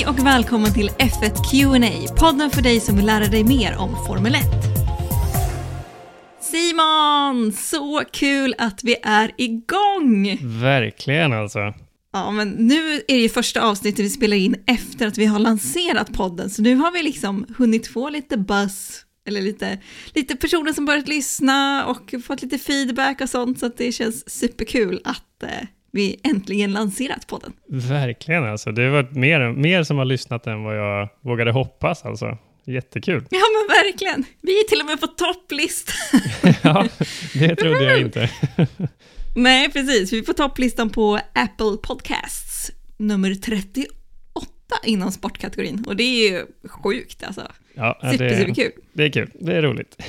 Hej och välkommen till F1 Q&A, podden för dig som vill lära dig mer om Formel 1. Simon, så kul att vi är igång! Verkligen alltså. Ja, men nu är det ju första avsnittet vi spelar in efter att vi har lanserat podden, så nu har vi liksom hunnit få lite buzz, eller lite, lite personer som börjat lyssna och fått lite feedback och sånt, så att det känns superkul att eh, vi äntligen lanserat podden. Verkligen alltså. Det har varit mer, mer som har lyssnat än vad jag vågade hoppas alltså. Jättekul. Ja men verkligen. Vi är till och med på topplistan. ja, det trodde jag inte. Nej, precis. Vi är på topplistan på Apple Podcasts, nummer 38 inom sportkategorin. Och det är ju sjukt alltså. Ja, Super, det, superkul. det är kul. Det är roligt.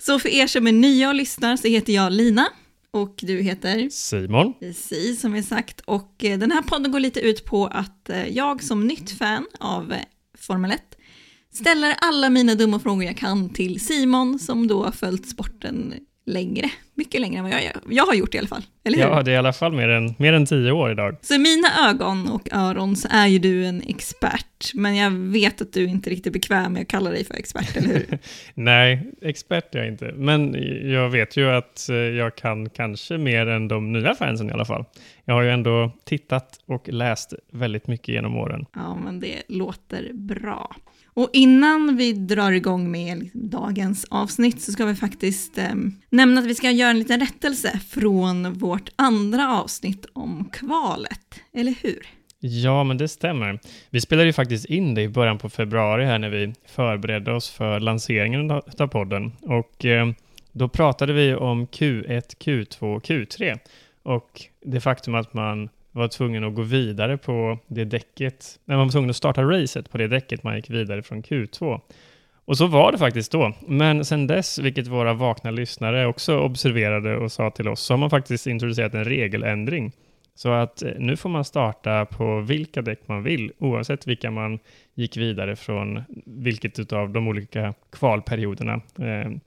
Så för er som är nya och lyssnar så heter jag Lina och du heter Simon. Precis, som vi sagt. Och eh, den här podden går lite ut på att eh, jag som nytt fan av eh, Formel 1 ställer alla mina dumma frågor jag kan till Simon som då har följt sporten längre, mycket längre än vad jag gör. Jag har gjort det i alla fall, eller hur? Ja, det är i alla fall mer än, mer än tio år idag. Så i mina ögon och öron så är ju du en expert, men jag vet att du inte är riktigt bekväm med att kalla dig för expert, eller hur? Nej, expert är jag inte. Men jag vet ju att eh, jag kan kanske mer än de nya fansen i alla fall. Jag har ju ändå tittat och läst väldigt mycket genom åren. Ja, men det låter bra. Och innan vi drar igång med liksom dagens avsnitt så ska vi faktiskt eh, nämna att vi ska göra en liten rättelse från vårt andra avsnitt om kvalet, eller hur? Ja, men det stämmer. Vi spelade ju faktiskt in det i början på februari här när vi förberedde oss för lanseringen av podden. Och eh, då pratade vi om Q1, Q2, Q3 och det faktum att man var tvungen att gå vidare på det däcket, när man var tvungen att starta racet på det däcket man gick vidare från Q2. Och så var det faktiskt då. Men sen dess, vilket våra vakna lyssnare också observerade och sa till oss, så har man faktiskt introducerat en regeländring. Så att eh, nu får man starta på vilka däck man vill, oavsett vilka man gick vidare från vilket av de olika kvalperioderna. Ehm,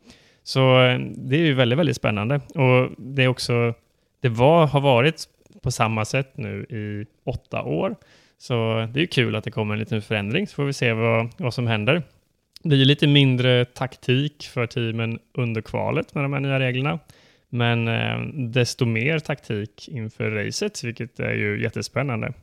så eh, det är ju väldigt, väldigt spännande. Och det är också, det var, har varit på samma sätt nu i åtta år. Så det är kul att det kommer en liten förändring, så får vi se vad, vad som händer. Det blir lite mindre taktik för teamen under kvalet med de här nya reglerna, men eh, desto mer taktik inför racet, vilket är ju jättespännande.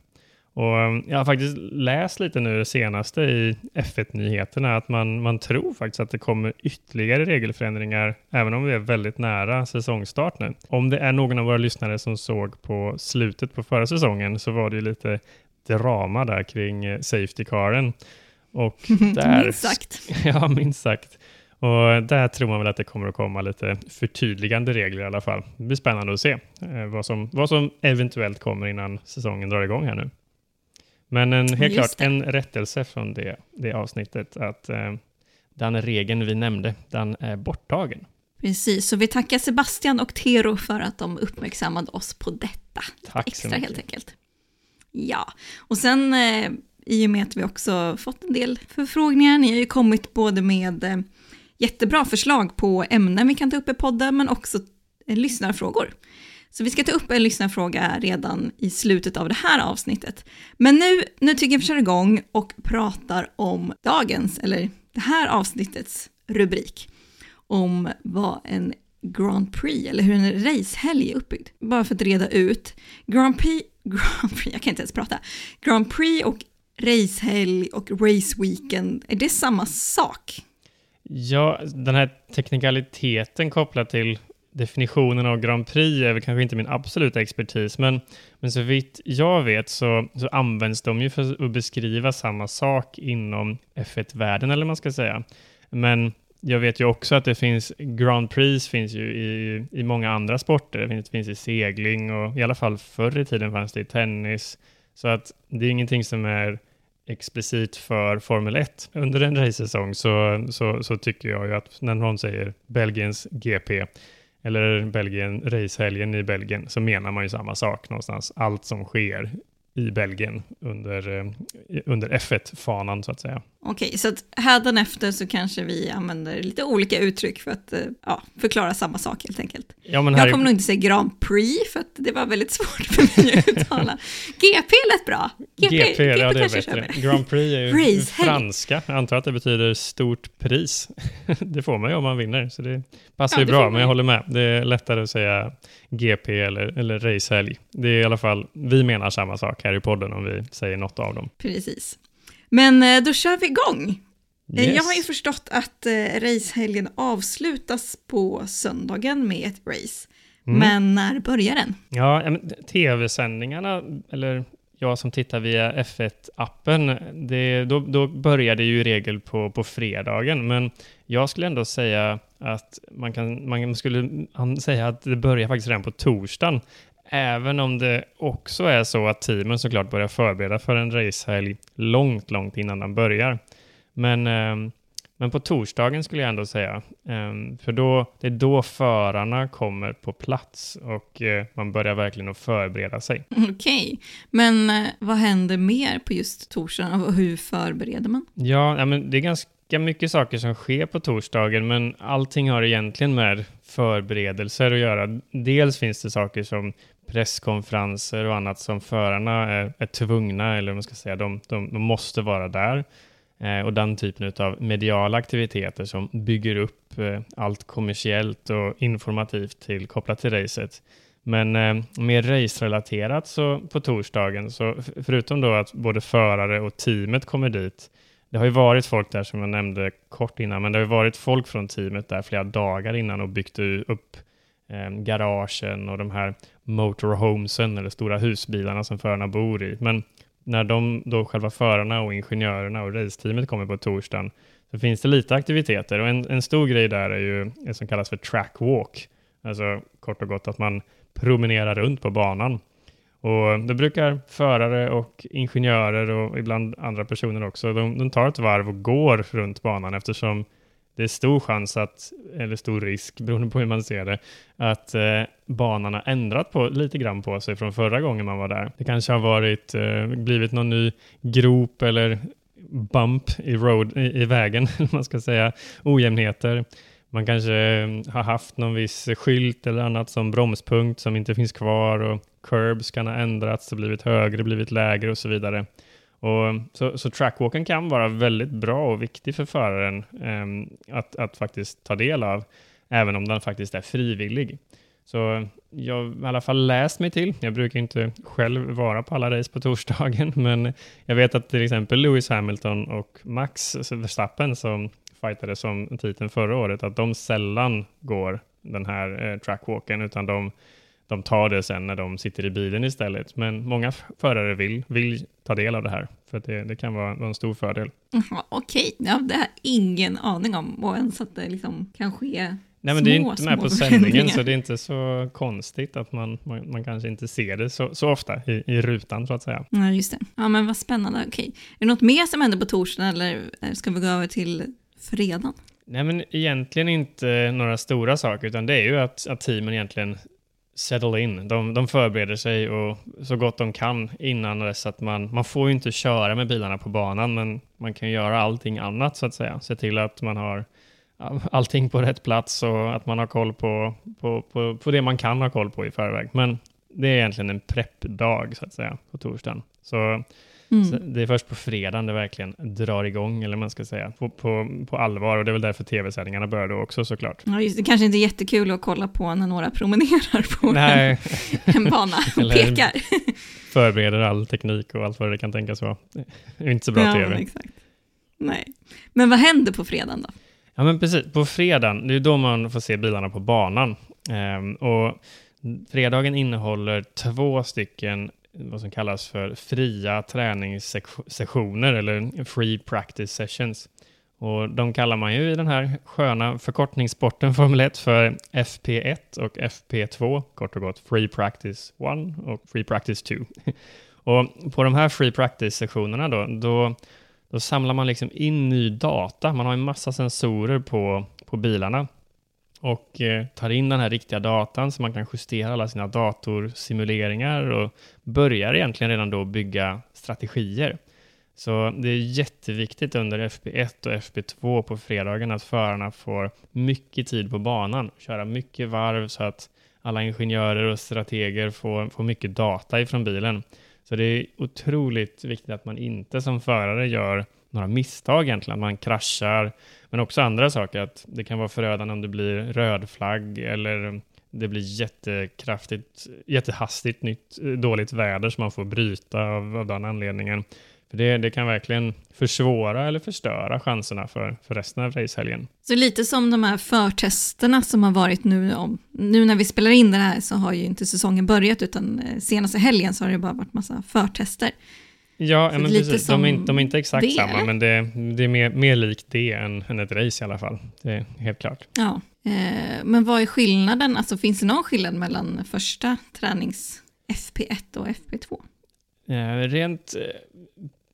Och eh, jag har faktiskt läst lite nu det senaste i F1-nyheterna att man, man tror faktiskt att det kommer ytterligare regelförändringar, även om vi är väldigt nära säsongstart nu. Om det är någon av våra lyssnare som såg på slutet på förra säsongen så var det ju lite drama där kring eh, Safety-caren. Och där, minst sagt. Ja, minst sagt. Och där tror man väl att det kommer att komma lite förtydligande regler i alla fall. Det blir spännande att se eh, vad, som, vad som eventuellt kommer innan säsongen drar igång här nu. Men en, helt Just klart en rättelse från det, det avsnittet, att eh, den regeln vi nämnde, den är borttagen. Precis, så vi tackar Sebastian och Tero för att de uppmärksammade oss på detta. Tack så Extra mycket. helt enkelt. Ja, och sen eh, i och med att vi också fått en del förfrågningar, ni har ju kommit både med eh, jättebra förslag på ämnen vi kan ta upp i podden, men också eh, lyssnarfrågor. Så vi ska ta upp en lyssnarfråga redan i slutet av det här avsnittet. Men nu, nu tycker jag vi kör igång och pratar om dagens, eller det här avsnittets rubrik. Om vad en Grand Prix, eller hur en racehelg är uppbyggd. Bara för att reda ut. Grand Prix, Grand Prix, jag kan inte ens prata. Grand Prix och racehelg och raceweekend, är det samma sak? Ja, den här teknikaliteten kopplat till definitionen av Grand Prix är väl kanske inte min absoluta expertis, men, men så vitt jag vet så, så används de ju för att beskriva samma sak inom F1-världen, eller vad man ska säga. Men jag vet ju också att det finns Grand Prix finns ju i, i många andra sporter. Det finns, finns i segling och i alla fall förr i tiden fanns det i tennis. Så att det är ingenting som är explicit för Formel 1. Under en racesäsong så, så, så tycker jag ju att när någon säger Belgiens GP eller Belgien, racehelgen i Belgien, så menar man ju samma sak någonstans. Allt som sker i Belgien under, eh, under F1-fanan så att säga. Okej, så att hädanefter så kanske vi använder lite olika uttryck för att eh, ja, förklara samma sak helt enkelt. Ja, men här Jag kommer nog inte säga Grand Prix för att det var väldigt svårt för mig att uttala. GP lät bra. GP, GP ja, det är bättre. Grand Prix är ju Racehelg. franska. Jag antar att det betyder stort pris. det får man ju om man vinner, så det passar Ja, ju bra. Men jag håller med. Det är lättare att säga GP eller, eller racehelg. Det är i alla fall, vi menar samma sak här i podden om vi säger något av dem. Precis. Men eh, då kör vi igång. Eh, Yes. Jag har ju förstått att eh, racehelgen avslutas på söndagen med ett race. Mm. Men när börjar den? Ja, tv-sändningarna, eller jag som tittar via F1-appen, det, då, då börjar det ju i regel på, på fredagen, men jag skulle ändå säga att man, kan, man skulle säga att det börjar faktiskt redan på torsdagen, även om det också är så att teamen såklart börjar förbereda för en racehelg långt, långt innan den börjar. Men ehm, men på torsdagen skulle jag ändå säga, Ehm, för då, det är då förarna kommer på plats och eh, man börjar verkligen att förbereda sig. Okej, men eh, vad händer mer på just torsdagen och hur förbereder man? Ja, ja, men det är ganska mycket saker som sker på torsdagen, men allting har egentligen med förberedelser att göra. Dels finns det saker som presskonferenser och annat som förarna är, är tvungna, eller vad man ska säga, de, de, de måste vara där. Eh, och den typen av mediala aktiviteter som bygger upp eh, allt kommersiellt och informativt till kopplat till racet. Men eh, mer racerelaterat så på torsdagen, så förutom då att både förare och teamet kommer dit, det har ju varit folk där som jag nämnde kort innan, men det har ju varit folk från teamet där flera dagar innan och byggt upp eh, garagen och de här motorhomesen eller stora husbilarna som förarna bor i. Men när de då själva förarna och ingenjörerna och raceteamet kommer på torsdagen så finns det lite aktiviteter och en, en stor grej där är ju det som kallas för track walk. Alltså kort och gott att man promenerar runt på banan. Och det brukar förare och ingenjörer och ibland andra personer också, de, de tar ett varv och går runt banan eftersom det är stor chans att, eller stor risk, beroende på hur man ser det, att eh, banan har ändrat på, lite grann på sig från förra gången man var där. Det kanske har varit, eh, blivit någon ny grop eller bump i, road, i, i vägen, eller vad man ska säga, ojämnheter. Man kanske eh, har haft någon viss skylt eller annat som bromspunkt som inte finns kvar och curbs kan ha ändrats och blivit högre, blivit lägre och så vidare. Och så, så trackwalken kan vara väldigt bra och viktig för föraren eh, att, att faktiskt ta del av, även om den faktiskt är frivillig. Så jag har i alla fall läst mig till, jag brukar inte själv vara på alla race på torsdagen, men jag vet att till exempel Lewis Hamilton och Max Verstappen som fightade om titeln förra året, att de sällan går den här eh, trackwalken, utan de, de tar det sen när de sitter i bilen istället. Men många förare vill, vill ta del av det här, för det, det kan vara, en stor fördel. Jaha, Okej, ja, det har jag ingen aning om och ens att det liksom kan ske Nej, men det är små, inte med små på sändningen, så det är inte så konstigt att man, man, man kanske inte ser det så, så ofta i, i rutan, så att säga. Ja, just det. Ja, men vad spännande. Okej. Är det något mer som händer på torsdagen eller ska vi gå över till fredagen? Nej, men egentligen inte några stora saker, utan det är ju att, att teamen egentligen settle in. De, de förbereder sig och så gott de kan innan dess att man, man får ju inte köra med bilarna på banan, men man kan göra allting annat så att säga. Se till att man har allting på rätt plats och att man har koll på, på, på, på det man kan ha koll på i förväg. Men det är egentligen en preppdag så att säga på torsdagen. Så Mm. det är först på fredagen det verkligen drar igång, eller man ska säga, på, på, på allvar. Och det är väl därför tv-sändningarna börjar då också såklart. Ja, just det. kanske inte är jättekul att kolla på när några promenerar på en, en bana och pekar. förbereder all teknik och allt vad det kan tänkas vara. Det är inte så bra ja, tv. exakt. Nej. Men vad händer på fredagen då? Ja, men precis. På fredagen, det är då man får se bilarna på banan. Ehm, och fredagen innehåller två stycken vad som kallas för fria träningssessioner eller free practice sessions. Och de kallar man ju i den här sköna förkortningssporten Formel 1 för FP1 och FP2, kort och gott Free Practice 1 och Free Practice 2. och på de här Free Practice-sessionerna då, då då samlar man liksom in ny data. Man har en massa sensorer på, på bilarna och eh, tar in den här riktiga datan så man kan justera alla sina datorsimuleringar och börjar egentligen redan då bygga strategier. Så det är jätteviktigt under FP1 och FP2 på fredagen att förarna får mycket tid på banan, köra mycket varv så att alla ingenjörer och strateger får, får mycket data ifrån bilen. Så det är otroligt viktigt att man inte som förare gör några misstag egentligen, att man kraschar, men också andra saker, att det kan vara förödande om det blir röd flagg eller det blir jättekraftigt, jättehastigt nytt, dåligt väder som man får bryta av, av den anledningen. För det, det kan verkligen försvåra eller förstöra chanserna för, för resten av racehelgen. Så lite som de här förtesterna som har varit nu, om, nu när vi spelar in det här så har ju inte säsongen börjat utan eh, senaste helgen så har det bara varit massa förtester. Ja, men precis. De är, inte, de är inte exakt det, samma, men det, det är mer, mer likt det än, än ett race i alla fall. Det är helt klart. Ja, eh, men vad är skillnaden? Alltså finns det någon skillnad mellan första tränings FP1 och FP2? Eh, rent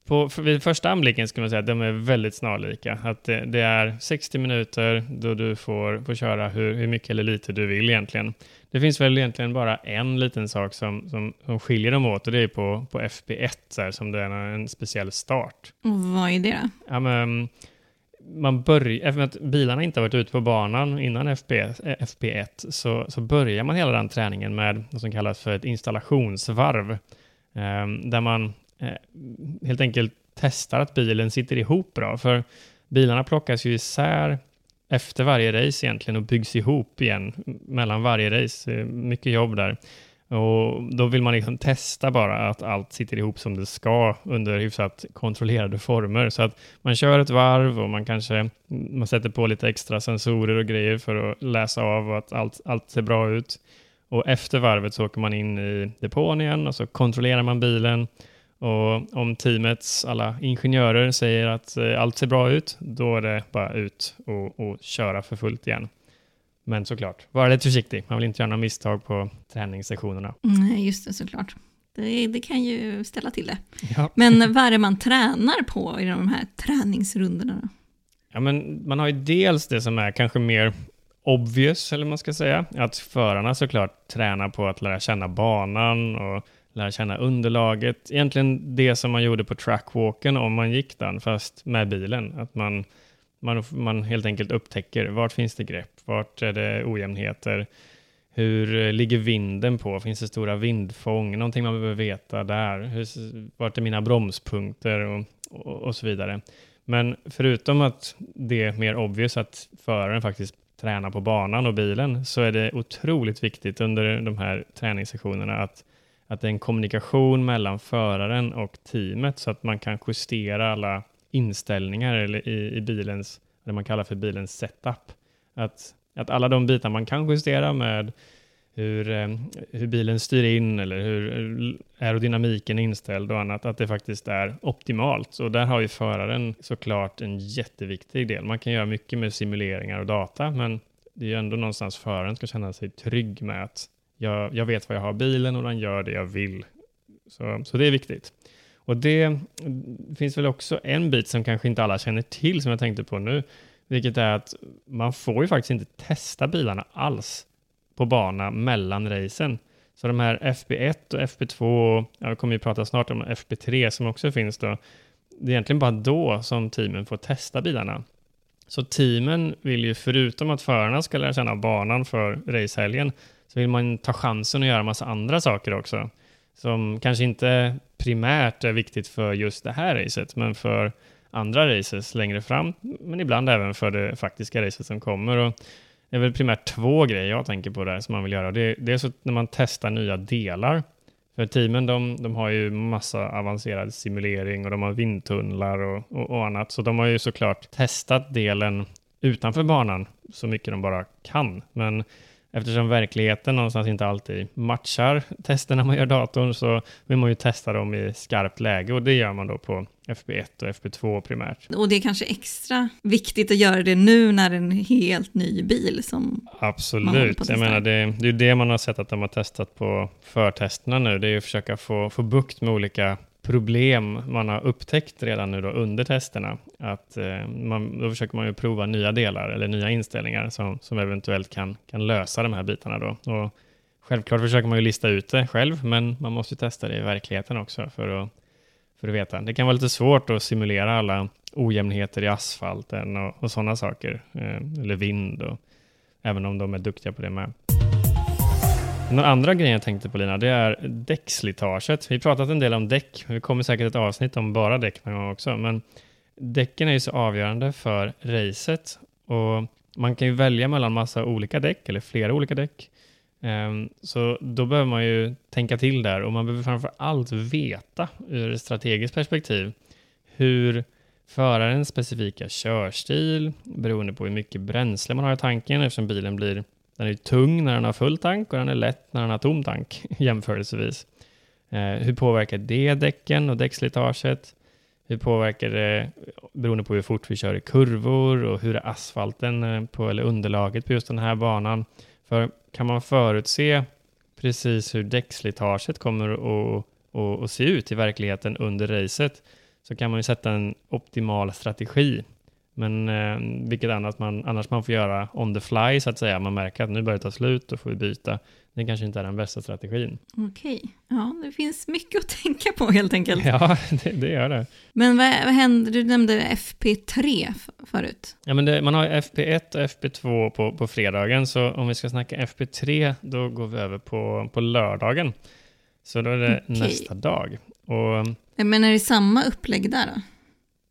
på, vid första anblicken skulle man säga att de är väldigt snarlika. Att det, det är 60 minuter då du får, får köra hur, hur mycket eller lite du vill egentligen. Det finns väl egentligen bara en liten sak som, som, som skiljer dem åt och det är på, på FP1 så här, som det är en speciell start. Vad är det då? Ja, men, man börjar, efter att bilarna inte har varit ute på banan innan FP, FP1 så, så börjar man hela den träningen med vad som kallas för ett installationsvarv. Eh, där man Eh, helt enkelt testar att bilen sitter ihop bra. För bilarna plockas ju isär efter varje race egentligen och byggs ihop igen mellan varje race. Mycket jobb där. Och då vill man liksom testa bara att allt sitter ihop som det ska under hyfsat kontrollerade former. Så att man kör ett varv och man kanske man sätter på lite extra sensorer och grejer för att läsa av att allt, allt ser bra ut. Och efter varvet så åker man in i depån igen och så kontrollerar man bilen och om teamets alla ingenjörer säger att eh, allt ser bra ut, då är det bara ut och, och köra för fullt igen. Men såklart, var lite försiktig. Man vill inte göra några misstag på träningssessionerna. Nej, just det, såklart. Det, det, kan ju ställa till det. Ja. Men vad är det man tränar på i de här träningsrundorna? Ja, men man har ju dels det som är kanske mer obvious, eller man ska säga, att förarna såklart tränar på att lära känna banan och lära känna underlaget. Egentligen det som man gjorde på trackwalken om man gick den, fast med bilen. Att man, man, man helt enkelt upptäcker vart finns det grepp, vart är det ojämnheter, hur eh, ligger vinden på? Finns det stora vindfång? Någonting man behöver veta där. Hur, vart är mina bromspunkter och, och, och, så vidare. Men förutom att det är mer obvious att föraren faktiskt tränar på banan och bilen så är det otroligt viktigt under de här träningssessionerna att att det är en kommunikation mellan föraren och teamet så att man kan justera alla inställningar eller i, i bilens, det man kallar för bilens setup. Att, att alla de bitar man kan justera med hur, eh, hur bilen styr in eller hur eh, aerodynamiken är inställd och annat, att det faktiskt är optimalt. Och där har ju föraren såklart en jätteviktig del. Man kan göra mycket med simuleringar och data, men det är ju ändå någonstans föraren ska känna sig trygg med att jag, jag vet vad jag har bilen och den gör det jag vill. Så, så det är viktigt. Och det finns väl också en bit som kanske inte alla känner till som jag tänkte på nu, vilket är att man får ju faktiskt inte testa bilarna alls på bana mellan racen. Så de här FP1 och FP2, jag kommer ju prata snart om FP3 som också finns då, det är egentligen bara då som teamen får testa bilarna. Så teamen vill ju förutom att förarna ska lära känna banan för racehelgen, så vill man ta chansen att göra massa andra saker också. Som kanske inte primärt är viktigt för just det här racet, men för andra races längre fram, men ibland även för det faktiska racet som kommer. Och det är väl primärt två grejer jag tänker på där som man vill göra. Det, det är så när man testar nya delar. För teamen de, de har ju massa avancerad simulering och de har vindtunnlar och, och, och annat. Så de har ju såklart testat delen utanför banan så mycket de bara kan. Men Eftersom verkligheten någonstans inte alltid matchar testerna man gör datorn så vill man ju testa dem i skarpt läge. Och det gör man då på FP1 och FP2 primärt. Och det är kanske extra viktigt att göra det nu när det är en helt ny bil som Absolut, jag menar det, det är det man har sett att de har testat på förtesterna nu, det är att försöka få, få bukt med olika problem man har upptäckt redan nu då under testerna. Att, eh, man, då försöker man ju prova nya delar eller nya inställningar som, som eventuellt kan, kan lösa de här bitarna. Då. Och självklart försöker man ju lista ut det själv, men man måste testa det i verkligheten också för att, för att veta. Det kan vara lite svårt att simulera alla ojämnheter i asfalten och, och sådana saker, eh, eller vind, och, även om de är duktiga på det med. Den andra grejen jag tänkte på Lina, det är däckslitaget. Vi har pratat en del om däck, vi kommer säkert ett avsnitt om bara däck någon gång också, men däcken är ju så avgörande för racet och man kan ju välja mellan massa olika däck eller flera olika däck. Ehm, så då behöver man ju tänka till där och man behöver framför allt veta ur ett strategiskt perspektiv hur förarens specifika körstil, beroende på hur mycket bränsle man har i tanken eftersom bilen blir den är tung när den har full tank och den är lätt när den har tom tank jämförelsevis. Eh, hur påverkar det däcken och däckslitaget? Hur påverkar det beroende på hur fort vi kör i kurvor och hur är asfalten eh, på, eller underlaget på just den här banan? För kan man förutse precis hur däckslitaget kommer att, att, att se ut i verkligheten under racet så kan man ju sätta en optimal strategi men eh, vilket annat man, annars man får göra on the fly så att säga. Man märker att nu börjar det ta slut och får vi byta. Det kanske inte är den bästa strategin. Okej, ja det finns mycket att tänka på helt enkelt. Ja, det, det gör det. Men vad, vad händer, du nämnde FP3 förut. Ja, men det, man har FP1 och FP2 på, på fredagen, så om vi ska snacka FP3 då går vi över på, på lördagen. Så då är det okay. nästa dag. Och, men är det samma upplägg där då?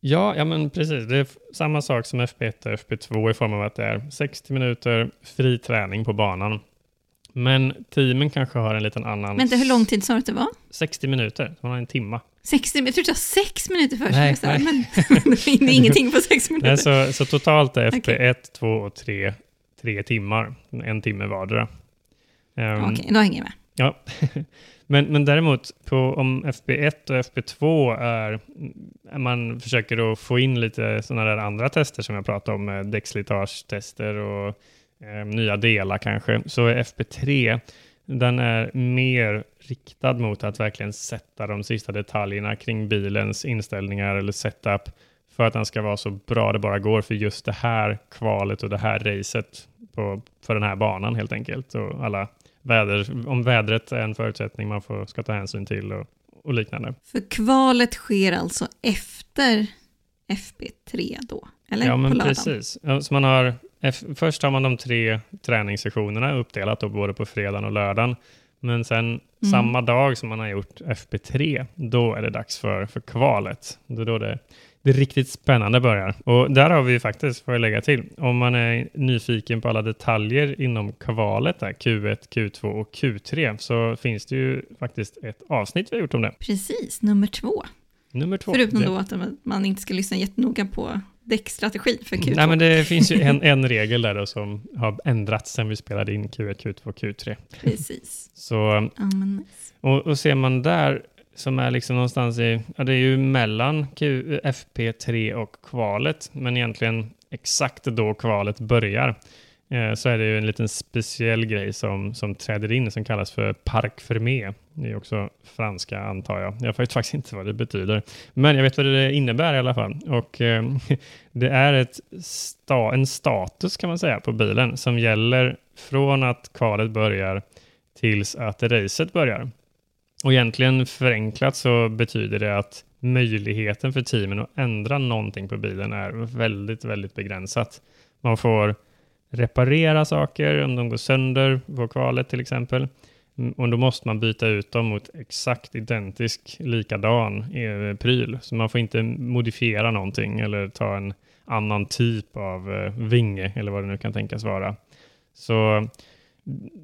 Ja, ja men precis. Det är samma sak som FP1 och FP2 i form av att det är 60 minuter fri träning på banan. Men teamen kanske har en liten annan... Vänta, hur lång tid sa du att det var? 60 minuter, så man har en timma. 60 minuter? Jag trodde det var 6 minuter först. Nej, nej. Men det är ingenting på 6 minuter. Nej, så, så totalt är FP1, okay. 2 och 3 tre timmar. En timme vardera. Um, Okej, okay, då hänger jag med. Ja. Men, men däremot, på, om FB1 och FB2 är, man försöker att få in lite sådana där andra tester som jag pratade om, eh, däckslitage-tester och eh, nya delar kanske, så är FB3 den är mer riktad mot att verkligen sätta de sista detaljerna kring bilens inställningar eller setup för att den ska vara så bra det bara går för just det här kvalet och det här racet på, för den här banan helt enkelt. Och alla väder, om vädret är en förutsättning man får, ska ta hänsyn till och, och liknande. För kvalet sker alltså efter FP3 då? Eller ja, men precis. Så man har, först har man de tre träningssessionerna uppdelat då, både på fredagen och lördagen. Men sen mm. samma dag som man har gjort FP3, då är det dags för, för kvalet. Är då det det riktigt spännande börjar. Och där har vi faktiskt, får jag lägga till, om man är nyfiken på alla detaljer inom kvalet, där, Q1, Q2 och Q3, så finns det ju faktiskt ett avsnitt vi har gjort om det. Precis, nummer två. Nummer två. Förutom då att man inte ska lyssna jättenoga på däckstrategi för Q2. Nej, men det finns ju en, en regel där då som har ändrats sen vi spelade in Q1, Q2 och Q3. Precis. Så, och, och ser man där som är liksom någonstans i, ja det är ju mellan Q, FP3 och kvalet, men egentligen exakt då kvalet börjar eh, så är det ju en liten speciell grej som, som träder in som kallas för Parc Fermé. Det är också franska antar jag. Jag vet faktiskt inte vad det betyder, men jag vet vad det innebär i alla fall. Och eh, det är ett sta, en status kan man säga på bilen som gäller från att kvalet börjar tills att racet börjar. Och egentligen förenklat så betyder det att möjligheten för teamen att ändra någonting på bilen är väldigt, väldigt begränsat. Man får reparera saker om de går sönder på kvalet till exempel. Mm, och då måste man byta ut dem mot exakt identisk likadan eh, pryl. Så man får inte modifiera någonting eller ta en annan typ av eh, vinge eller vad det nu kan tänkas vara. Så mm,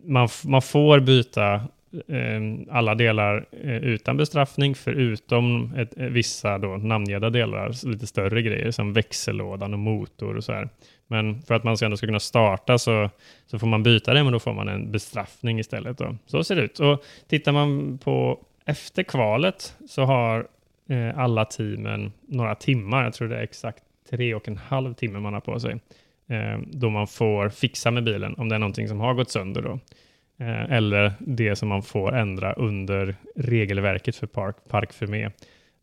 man, man får byta Ehm, alla delar eh, utan bestraffning förutom ett, eh, vissa då namngivna delar, lite större grejer som växellådan och motor och så här. Men för att man ändå ska kunna starta så, så får man byta det, men då får man en bestraffning istället. Då. Så ser det ut. Och tittar man på efter kvalet så har eh, alla teamen några timmar, jag tror det är exakt tre och en halv timme man har på sig, eh, då man får fixa med bilen om det är någonting som har gått sönder. Då. Eh, eller det som man får ändra under regelverket för park, park för med.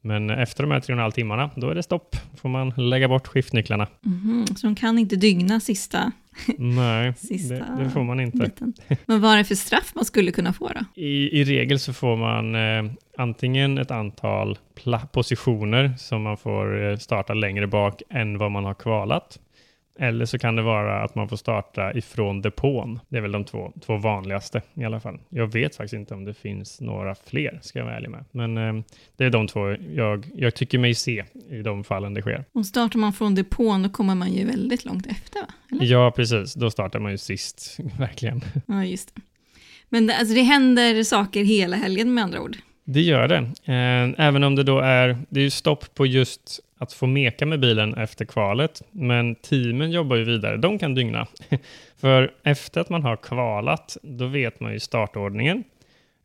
Men efter de här tre och en halv timmarna, då är det stopp. får man lägga bort skiftnycklarna. Mm, så de kan inte dygna sista Nej, Sista det, det får man inte. biten. Men vad är det för straff man skulle kunna få då? I, I regel så får man eh, antingen ett antal positioner som man får eh, starta längre bak än vad man har kvalat. Eller så kan det vara att man får starta ifrån depån. Det är väl de två, två vanligaste i alla fall. Jag vet faktiskt inte om det finns några fler, ska jag vara ärlig med. Men eh, det är de två jag, jag tycker mig se i de fallen det sker. Och startar man från depån då kommer man ju väldigt långt efter va? Eller? Ja, precis. Då startar man ju sist, verkligen. Ja, just det. Men det, alltså, det händer saker hela helgen med andra ord. Det gör det. Eh, Även om det då är, det är stopp på just att få meka med bilen efter kvalet, men teamen jobbar ju vidare. De kan dygna. För efter att man har kvalat, då vet man ju startordningen.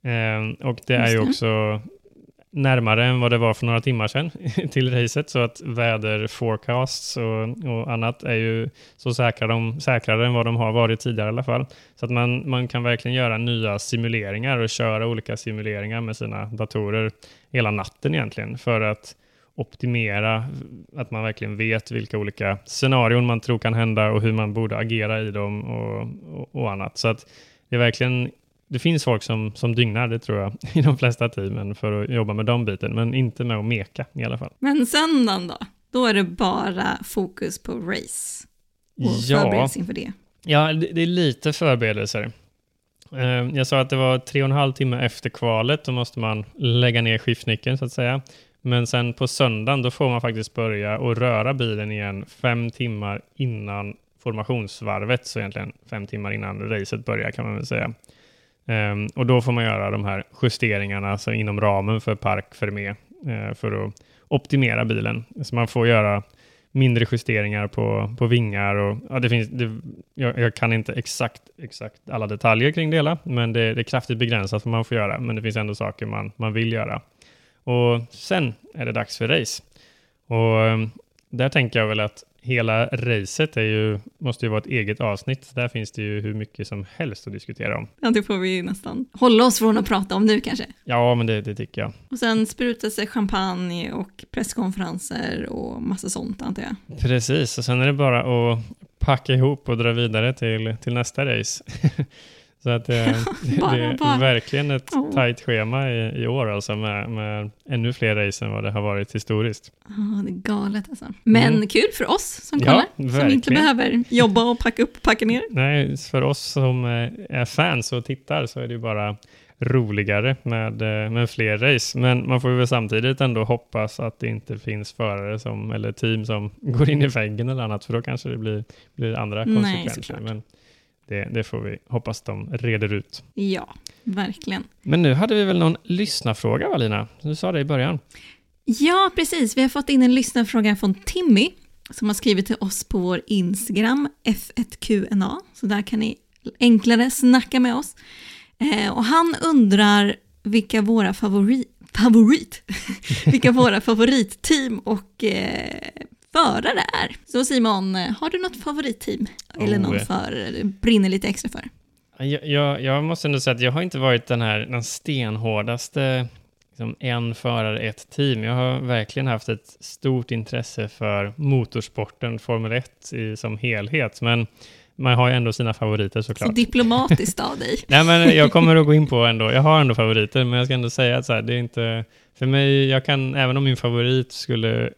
Eh, Och det är ju också närmare än vad det var för några timmar sedan till racet, så att väderforecasts och, och annat är ju så säkra de, säkrare än vad de har varit tidigare i alla fall. Så att man, man kan verkligen göra nya simuleringar och köra olika simuleringar med sina datorer hela natten egentligen för att optimera, att man verkligen vet vilka olika scenarion man tror kan hända och hur man borde agera i dem och, och, och annat. Så att det är verkligen det finns folk som, som dygnar, det tror jag, i de flesta teamen för att jobba med de biten, men inte med att meka i alla fall. Men söndagen då? Då är det bara fokus på race och Ja. förberedelse inför det. Ja, det, det är lite förberedelser. Eh, Jag sa att det var tre och en halv timme efter kvalet, då måste man lägga ner skiftnyckeln så att säga. Men sen på söndagen, då får man faktiskt börja och röra bilen igen fem timmar innan formationsvarvet, så egentligen fem timmar innan racet börjar kan man väl säga. Um, och då får man göra de här justeringarna alltså inom ramen för Park Fermé uh, eh, för att optimera bilen. Så man får göra mindre justeringar på, på vingar och ja, det finns, det, jag, jag kan inte exakt, exakt alla detaljer kring det hela, men det, det är kraftigt begränsat vad man får göra, men det finns ändå saker man, man vill göra. Och sen är det dags för race. Och ehm, där tänker jag väl att hela racet är ju, måste ju vara ett eget avsnitt. Där finns det ju hur mycket som helst att diskutera om. Ja, det får vi nästan hålla oss från att prata om nu kanske. Ja, men det, det tycker jag. Och sen sprutas det champagne och presskonferenser och massa sånt antar jag. Precis, och sen är det bara att packa ihop och dra vidare till, till nästa race. Så att det, Bara, det är bara. verkligen ett Oh. tajt schema i, i år alltså med, med ännu fler race än vad det har varit historiskt. Ja, det är galet alltså. Men Mm. kul för oss som Ja, som verkligen. inte behöver jobba och packa upp och packa ner. Nej, för oss som eh, är fans och tittar så är det ju bara roligare med, eh, med fler race. Men man får väl samtidigt ändå hoppas att det inte finns förare som, eller team som går in i väggen eller annat, för då kanske det blir, blir andra Nej, konsekvenser. såklart. Det, det får vi hoppas de reder ut. Ja, verkligen. Men nu hade vi väl någon lyssnarfråga, va Lina? Du sa det i början. Ja, precis. Vi har fått in en lyssnarfråga från Timmy som har skrivit till oss på vår Instagram, F1QNA. Så där kan ni enklare snacka med oss. Eh, och han undrar vilka våra favorit, favorit, vilka våra favoritteam och eh, förare är. Så Simon, eh, har du något favoritteam? Eller Oh, någon förare du brinner lite extra för? Jag, jag, jag måste ändå säga att jag har inte varit den här den stenhårdaste liksom en förare, ett team. Jag har verkligen haft ett stort intresse för motorsporten, Formel 1 i, som helhet. Men man har ju ändå sina favoriter Så såklart. diplomatiskt av dig. Nej, men jag kommer att gå in på ändå. Jag har ändå favoriter, men jag ska ändå säga att så här, det är inte... För mig, jag kan, även om min favorit skulle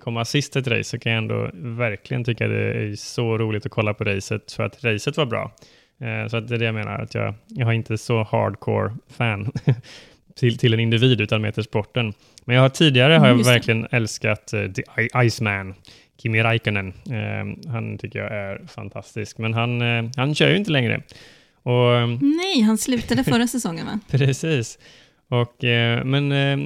komma sist ett race, så kan jag ändå verkligen tycka det är så roligt att kolla på racet, för att racet var bra. Eh, så att det är det jag menar, att jag, jag har inte så hardcore fan till, till en individ, utan mer till sporten. Men jag har tidigare har jag Mm, det. verkligen älskat eh, The Iceman, Kimi Räikkönen. Eh, han tycker jag är fantastisk, men han, eh, han kör ju inte längre. Och, eh, Nej, han slutade förra säsongen va? Precis. Och, eh, men eh,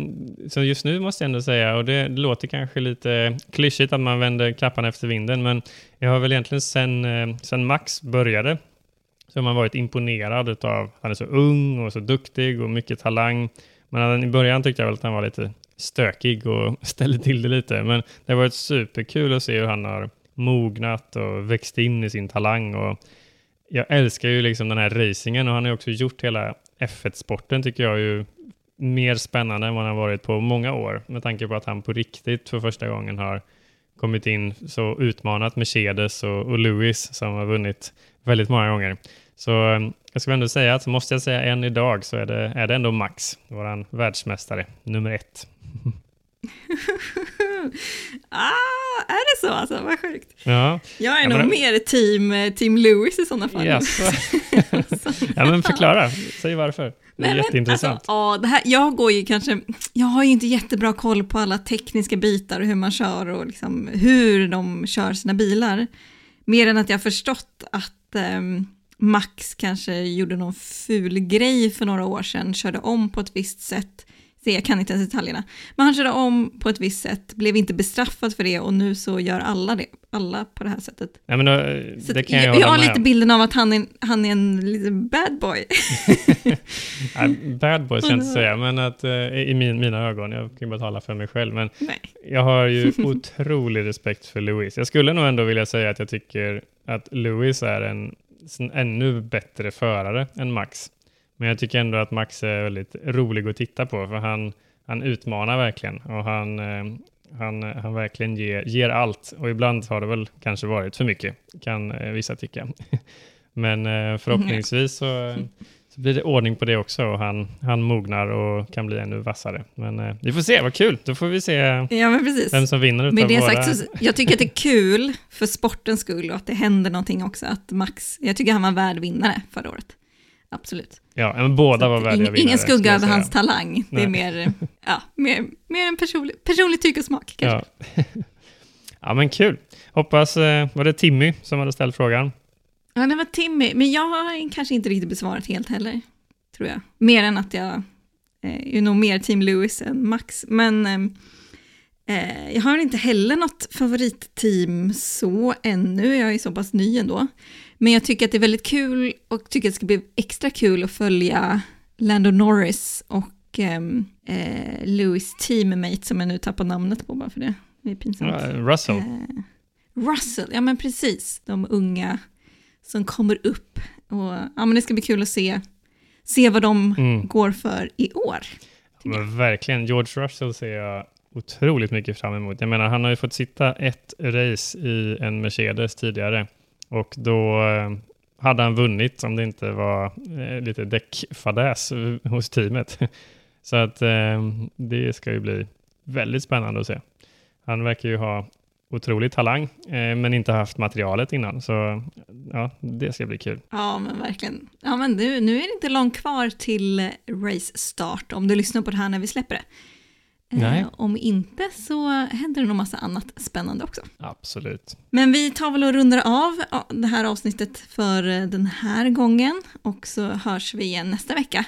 så just nu måste jag ändå säga, och det, det låter kanske lite klyschigt att man vänder kappan efter vinden, men jag har väl egentligen sen, eh, sen Max började så har man varit imponerad av han är så ung och så duktig och mycket talang. Men i början tyckte jag väl att han var lite stökig och ställde till det lite, men det har varit superkul att se hur han har mognat och växt in i sin talang och jag älskar ju liksom den här racingen och han har ju också gjort hela F1-sporten tycker jag ju mer spännande än vad han har varit på många år med tanke på att han på riktigt för första gången har kommit in så utmanat Mercedes och, och Lewis som har vunnit väldigt många gånger. Så ehm, jag skulle ändå säga att måste jag säga en idag så är det, är det ändå Max, våran världsmästare, nummer ett. ah, är det så alltså? Vad sjukt. Ja. Jag är Ja, nog men- mer team, team Lewis i sådana fall. Jaså. ja, men förklara. Säg varför. Det är Nej, jätteintressant. Alltså, ja, det här, jag går ju kanske, jag har ju inte jättebra koll på alla tekniska bitar och hur man kör och liksom hur de kör sina bilar. Mer än att jag har förstått att ehm, Max kanske gjorde någon ful grej för några år sedan, körde om på ett visst sätt. Se, jag kan inte ens detaljerna. Men han körde om på ett visst sätt, blev inte bestraffad för det och nu så gör alla det, alla på det här sättet. Ja, men då, det kan jag, jag, jag har lite om. bilden av att han är, han är en liten bad boy. Bad boy ska jag inte säga, men att, eh, i min, mina ögon, jag kan bara tala för mig själv, men Nej. jag har ju otrolig respekt för Lewis. Jag skulle nog ändå vilja säga att jag tycker att Lewis är en ännu bättre förare än Max. Men jag tycker ändå att Max är väldigt rolig att titta på, för han, han utmanar verkligen och han, eh, han, han verkligen ger, ger allt. Och ibland har det väl kanske varit för mycket, kan eh, vissa tycka. Men eh, förhoppningsvis så, så blir det ordning på det också och han, han mognar och kan bli ännu vassare. Men eh, vi får se, vad kul! Då får vi se Ja, vem som vinner utav Med det våra... sagt, så, jag tycker att det är kul för sportens skull och att det händer någonting också. Att Max, jag tycker han var värd vinnare förra året. Absolut. Ja, men båda var värdiga ingen, vinnare. ingen skugga över hans talang. Det är mer, ja, mer, mer en personlig, personlig tycke och smak kanske. Ja. ja, men kul. Hoppas, eh, var det Timmy som hade ställt frågan? Ja, det var Timmy, men jag har kanske inte riktigt besvarat helt heller, tror jag. Mer än att jag eh, är nog mer Team Lewis än Max. Men eh, jag har inte heller något favoritteam så ännu, jag är så pass ny ändå. Men jag tycker att det är väldigt kul och tycker att det ska bli extra kul att följa Lando Norris och ehm, eh, Lewis teammate som jag nu tappar namnet på bara för det. Det är pinsamt. Ja, Russell. Eh, Russell, ja men precis. De unga som kommer upp. Och, ja, men det ska bli kul att se, se vad de Mm. går för i år. Men verkligen, George Russell ser jag otroligt mycket fram emot. Jag menar, han har ju fått sitta ett race i en Mercedes tidigare och då eh, hade han vunnit om det inte var eh, lite däckfadäs hos teamet. Så att eh, det ska ju bli väldigt spännande att se. Han verkar ju ha otrolig talang, eh, men inte haft materialet innan, så ja, det ska bli kul. Ja men verkligen. Ja men nu, nu är det inte långt kvar till eh, race start om du lyssnar på det här när vi släpper det. Eh, Nej. Om inte så händer det nog massa annat spännande också. Absolut. Men vi tar väl och rundar av det här avsnittet för eh, den här gången och så hörs vi igen nästa vecka.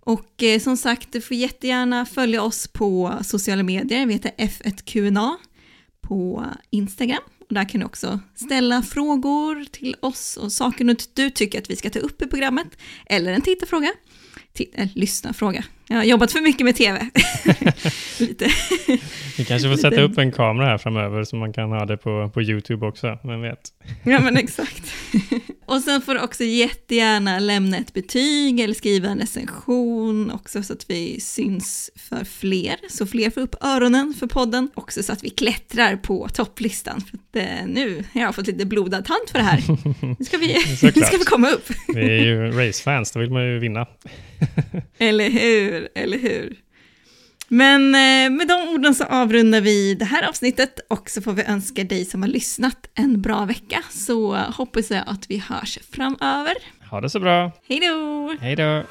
Och eh, som sagt, du får jättegärna följa oss på sociala medier. Vi heter F1QNA på Instagram. Och där kan du också ställa frågor till oss och saker du tycker att vi ska ta upp i programmet. Eller en tittarfråga. Titt- eller lyssnarfråga. Jag har jobbat för mycket med tv. Lite. Vi kanske får sätta upp en kamera här framöver så man kan ha det på, på YouTube också, vem vet? Ja men exakt. Och sen får du också jättegärna lämna ett betyg eller skriva en recension också så att vi syns för fler. Så fler får upp öronen för podden. Också så att vi klättrar på topplistan. För att eh, nu har jag fått lite blodad tand för det här. Nu ska vi, nu ska vi komma upp. Vi är ju racefans, då vill man ju vinna. Eller hur, eller hur. Men eh, med de orden så avrundar vi det här avsnittet och så får vi önska dig som har lyssnat en bra vecka. Så hoppas jag att vi hörs framöver. Ha det så bra. Hej då! Hej då!